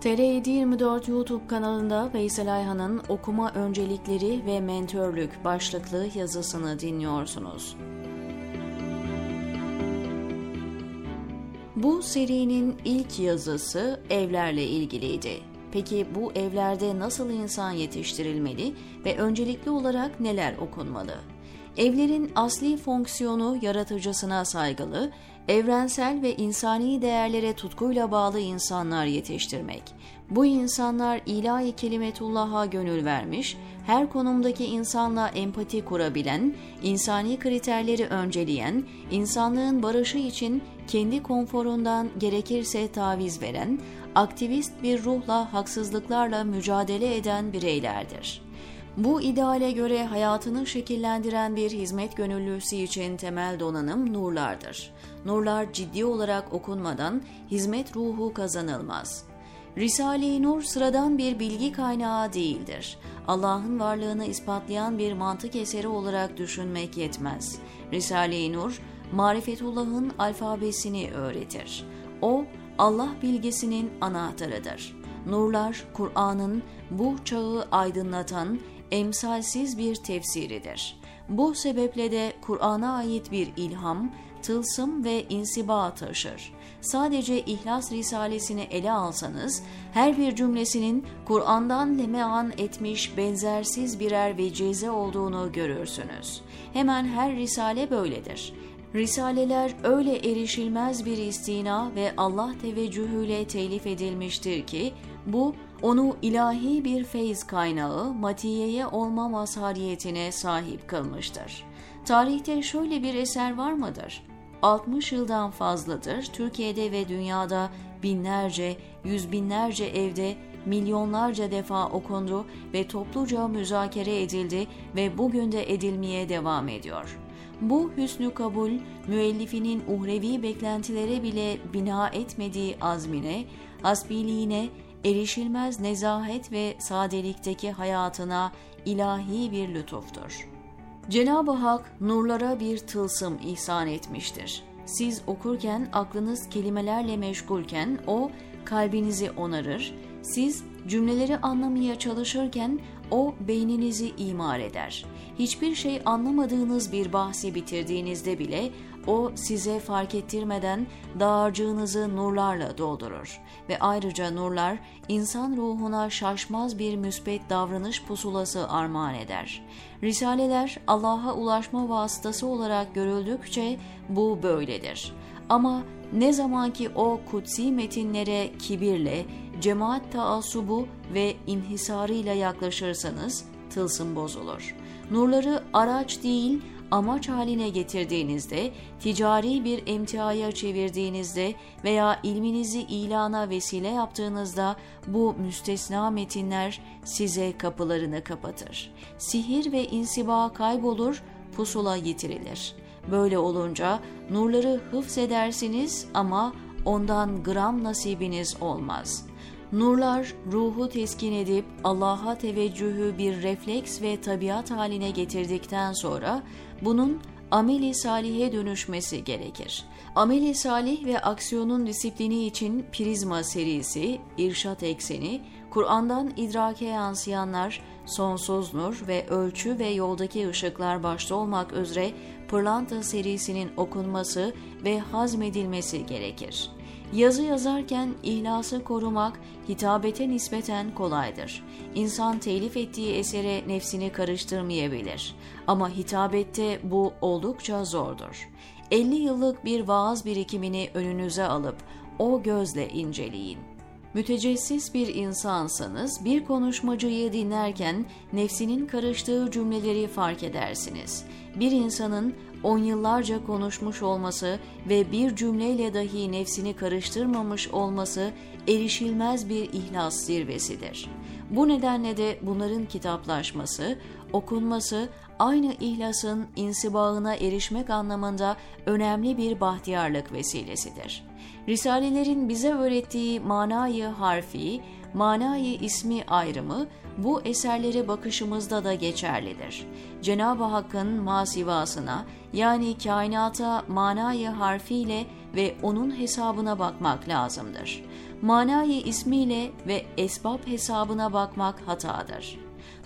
TR724 YouTube kanalında Veysel Ayhan'ın okuma öncelikleri ve mentörlük başlıklı yazısını dinliyorsunuz. Bu serinin ilk yazısı evlerle ilgiliydi. Peki bu evlerde nasıl insan yetiştirilmeli ve öncelikli olarak neler okunmalı? Evlerin asli fonksiyonu yaratıcısına saygılı, evrensel ve insani değerlere tutkuyla bağlı insanlar yetiştirmek. Bu insanlar ilahi kelimetullah'a gönül vermiş, her konumdaki insanla empati kurabilen, insani kriterleri önceleyen, insanlığın barışı için kendi konforundan gerekirse taviz veren, aktivist bir ruhla haksızlıklarla mücadele eden bireylerdir. Bu ideale göre hayatını şekillendiren bir hizmet gönüllüsü için temel donanım nurlardır. Nurlar ciddi olarak okunmadan hizmet ruhu kazanılmaz. Risale-i Nur sıradan bir bilgi kaynağı değildir. Allah'ın varlığını ispatlayan bir mantık eseri olarak düşünmek yetmez. Risale-i Nur, marifetullah'ın alfabesini öğretir. O, Allah bilgisinin anahtarıdır. Nurlar, Kur'an'ın bu çağı aydınlatan, emsalsiz bir tefsiridir. Bu sebeple de Kur'an'a ait bir ilham, tılsım ve insiba taşır. Sadece İhlas Risalesini ele alsanız, her bir cümlesinin Kur'an'dan lemean etmiş benzersiz birer vecize olduğunu görürsünüz. Hemen her risale böyledir. Risaleler öyle erişilmez bir istina ve Allah teveccühüyle telif edilmiştir ki, bu onu ilahi bir feyz kaynağı, matiyeye olma mazhariyetine sahip kılmıştır. Tarihte şöyle bir eser var mıdır? 60 yıldan fazladır Türkiye'de ve dünyada binlerce, yüz binlerce evde milyonlarca defa okundu ve topluca müzakere edildi ve bugün de edilmeye devam ediyor. Bu hüsnü kabul, müellifinin uhrevi beklentilere bile bina etmediği azmine, hasbiliğine, erişilmez nezahet ve sadelikteki hayatına ilahi bir lütuftur. Cenab-ı Hak nurlara bir tılsım ihsan etmiştir. Siz okurken aklınız kelimelerle meşgulken o kalbinizi onarır, siz cümleleri anlamaya çalışırken o beyninizi imar eder. Hiçbir şey anlamadığınız bir bahsi bitirdiğinizde bile o size fark ettirmeden dağarcığınızı nurlarla doldurur ve ayrıca nurlar insan ruhuna şaşmaz bir müsbet davranış pusulası armağan eder. Risaleler Allah'a ulaşma vasıtası olarak görüldükçe bu böyledir. Ama ne zaman ki o kutsi metinlere kibirle, cemaat taassubu ve inhisarıyla yaklaşırsanız tılsım bozulur. Nurları araç değil, amaç haline getirdiğinizde, ticari bir emtiaya çevirdiğinizde veya ilminizi ilana vesile yaptığınızda bu müstesna metinler size kapılarını kapatır. Sihir ve insiba kaybolur, pusula yitirilir. Böyle olunca nurları hıfz edersiniz ama ondan gram nasibiniz olmaz.'' Nurlar ruhu teskin edip Allah'a teveccühü bir refleks ve tabiat haline getirdikten sonra bunun ameli salihe dönüşmesi gerekir. Ameli salih ve aksiyonun disiplini için Prizma serisi, İrşat Ekseni, Kur'an'dan idrake yansıyanlar, Sonsuz Nur ve Ölçü ve Yoldaki ışıklar başta olmak üzere Pırlanta serisinin okunması ve hazmedilmesi gerekir. Yazı yazarken ihlası korumak hitabete nispeten kolaydır. İnsan telif ettiği esere nefsini karıştırmayabilir. Ama hitabette bu oldukça zordur. 50 yıllık bir vaaz birikimini önünüze alıp o gözle inceleyin. Mütecessis bir insansanız bir konuşmacıyı dinlerken nefsinin karıştığı cümleleri fark edersiniz. Bir insanın on yıllarca konuşmuş olması ve bir cümleyle dahi nefsini karıştırmamış olması erişilmez bir ihlas zirvesidir. Bu nedenle de bunların kitaplaşması, okunması aynı ihlasın insibağına erişmek anlamında önemli bir bahtiyarlık vesilesidir. Risalelerin bize öğrettiği manayı harfi, manayı ismi ayrımı bu eserlere bakışımızda da geçerlidir. Cenab-ı Hakk'ın masivasına yani kainata manayı harfiyle ve onun hesabına bakmak lazımdır. Manayı ismiyle ve esbab hesabına bakmak hatadır.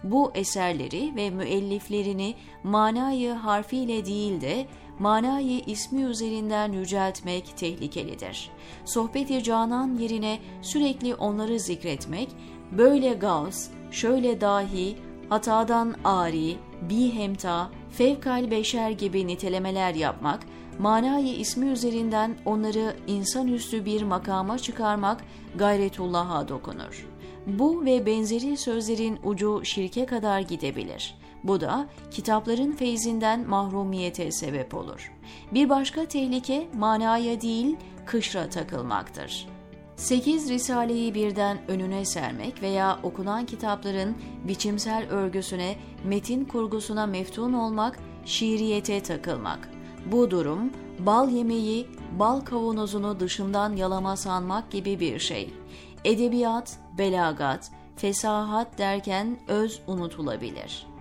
Bu eserleri ve müelliflerini manayı harfiyle değil de manayı ismi üzerinden yüceltmek tehlikelidir. Sohbeti canan yerine sürekli onları zikretmek, böyle gavs, şöyle dahi, hatadan ari, bihemta, fevkal beşer gibi nitelemeler yapmak, manayı ismi üzerinden onları insanüstü bir makama çıkarmak gayretullah'a dokunur. Bu ve benzeri sözlerin ucu şirke kadar gidebilir. Bu da kitapların feyzinden mahrumiyete sebep olur. Bir başka tehlike manaya değil, kışra takılmaktır. Sekiz risaleyi birden önüne sermek veya okunan kitapların biçimsel örgüsüne, metin kurgusuna meftun olmak, şiiriyete takılmak. Bu durum, bal yemeği, bal kavanozunu dışından yalama sanmak gibi bir şey. Edebiyat, belagat, fesahat derken öz unutulabilir.''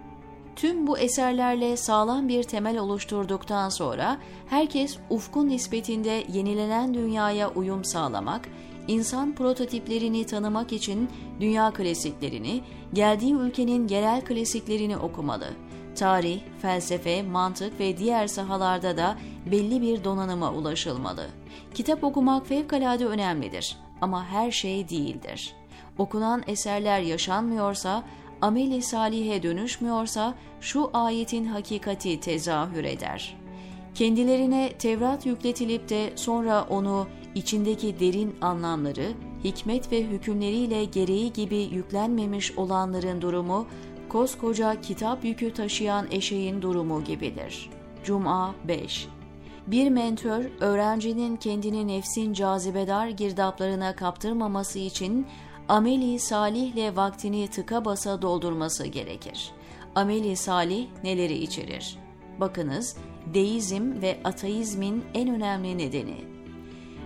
Tüm bu eserlerle sağlam bir temel oluşturduktan sonra herkes ufkun nispetinde yenilenen dünyaya uyum sağlamak, insan prototiplerini tanımak için dünya klasiklerini, geldiği ülkenin yerel klasiklerini okumalı. Tarih, felsefe, mantık ve diğer sahalarda da belli bir donanıma ulaşılmalı. Kitap okumak fevkalade önemlidir ama her şey değildir. Okunan eserler yaşanmıyorsa ameli salihe dönüşmüyorsa şu ayetin hakikati tezahür eder. Kendilerine Tevrat yükletilip de sonra onu içindeki derin anlamları, hikmet ve hükümleriyle gereği gibi yüklenmemiş olanların durumu, koskoca kitap yükü taşıyan eşeğin durumu gibidir. Cuma 5 bir mentör, öğrencinin kendini nefsin cazibedar girdaplarına kaptırmaması için ameli salihle vaktini tıka basa doldurması gerekir. Ameli salih neleri içerir? Bakınız, deizm ve ateizmin en önemli nedeni.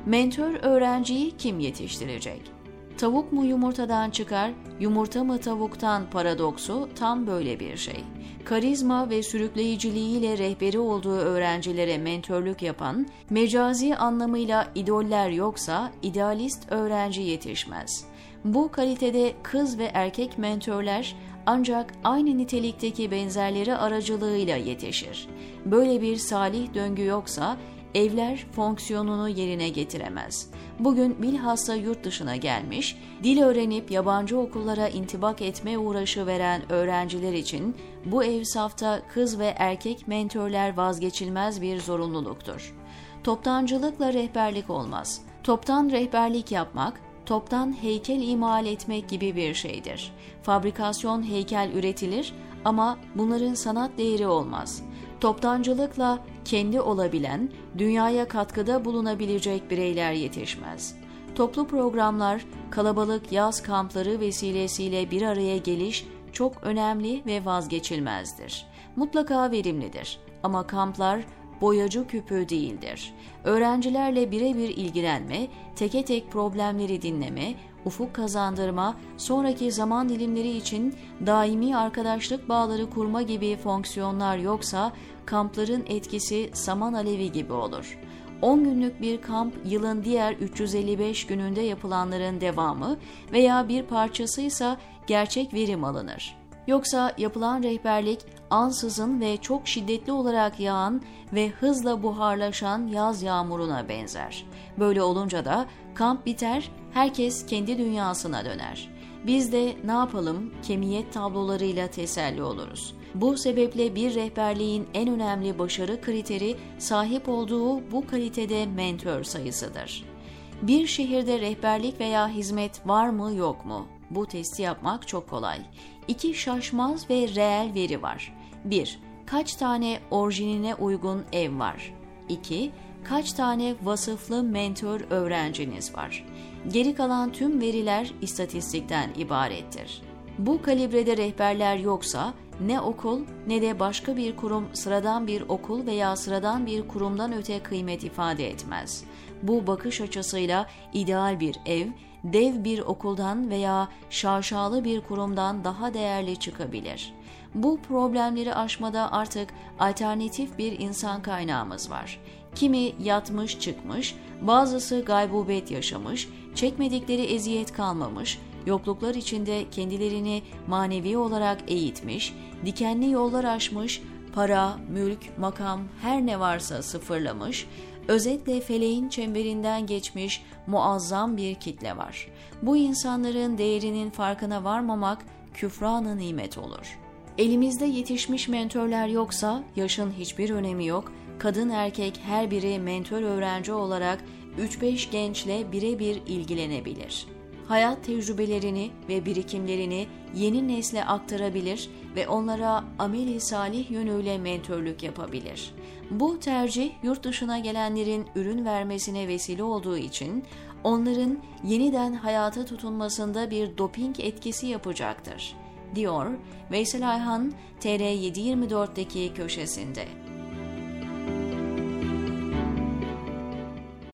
Mentör öğrenciyi kim yetiştirecek? Tavuk mu yumurtadan çıkar, yumurta mı tavuktan paradoksu tam böyle bir şey. Karizma ve sürükleyiciliğiyle rehberi olduğu öğrencilere mentörlük yapan, mecazi anlamıyla idoller yoksa idealist öğrenci yetişmez.'' Bu kalitede kız ve erkek mentörler ancak aynı nitelikteki benzerleri aracılığıyla yetişir. Böyle bir salih döngü yoksa evler fonksiyonunu yerine getiremez. Bugün bilhassa yurt dışına gelmiş, dil öğrenip yabancı okullara intibak etme uğraşı veren öğrenciler için bu ev safta kız ve erkek mentörler vazgeçilmez bir zorunluluktur. Toptancılıkla rehberlik olmaz. Toptan rehberlik yapmak, toptan heykel imal etmek gibi bir şeydir. Fabrikasyon heykel üretilir ama bunların sanat değeri olmaz. Toptancılıkla kendi olabilen, dünyaya katkıda bulunabilecek bireyler yetişmez. Toplu programlar, kalabalık yaz kampları vesilesiyle bir araya geliş çok önemli ve vazgeçilmezdir. Mutlaka verimlidir ama kamplar boyacı küpü değildir. Öğrencilerle birebir ilgilenme, teke tek problemleri dinleme, ufuk kazandırma, sonraki zaman dilimleri için daimi arkadaşlık bağları kurma gibi fonksiyonlar yoksa kampların etkisi saman alevi gibi olur. 10 günlük bir kamp yılın diğer 355 gününde yapılanların devamı veya bir parçasıysa gerçek verim alınır. Yoksa yapılan rehberlik ansızın ve çok şiddetli olarak yağan ve hızla buharlaşan yaz yağmuruna benzer. Böyle olunca da kamp biter, herkes kendi dünyasına döner. Biz de ne yapalım kemiyet tablolarıyla teselli oluruz. Bu sebeple bir rehberliğin en önemli başarı kriteri sahip olduğu bu kalitede mentör sayısıdır. Bir şehirde rehberlik veya hizmet var mı yok mu? Bu testi yapmak çok kolay. İki şaşmaz ve reel veri var. 1. Kaç tane orijinine uygun ev var? 2. Kaç tane vasıflı mentor öğrenciniz var? Geri kalan tüm veriler istatistikten ibarettir. Bu kalibrede rehberler yoksa ne okul ne de başka bir kurum sıradan bir okul veya sıradan bir kurumdan öte kıymet ifade etmez. Bu bakış açısıyla ideal bir ev, dev bir okuldan veya şaşalı bir kurumdan daha değerli çıkabilir. Bu problemleri aşmada artık alternatif bir insan kaynağımız var. Kimi yatmış çıkmış, bazısı gaybubet yaşamış, çekmedikleri eziyet kalmamış, yokluklar içinde kendilerini manevi olarak eğitmiş, dikenli yollar aşmış, para, mülk, makam her ne varsa sıfırlamış, özetle feleğin çemberinden geçmiş muazzam bir kitle var. Bu insanların değerinin farkına varmamak küfranı nimet olur. Elimizde yetişmiş mentörler yoksa yaşın hiçbir önemi yok, kadın erkek her biri mentör öğrenci olarak 3-5 gençle birebir ilgilenebilir. Hayat tecrübelerini ve birikimlerini yeni nesle aktarabilir ve onlara ameli salih yönüyle mentörlük yapabilir. Bu tercih yurt dışına gelenlerin ürün vermesine vesile olduğu için onların yeniden hayata tutunmasında bir doping etkisi yapacaktır, diyor Veysel Ayhan TR724'deki köşesinde.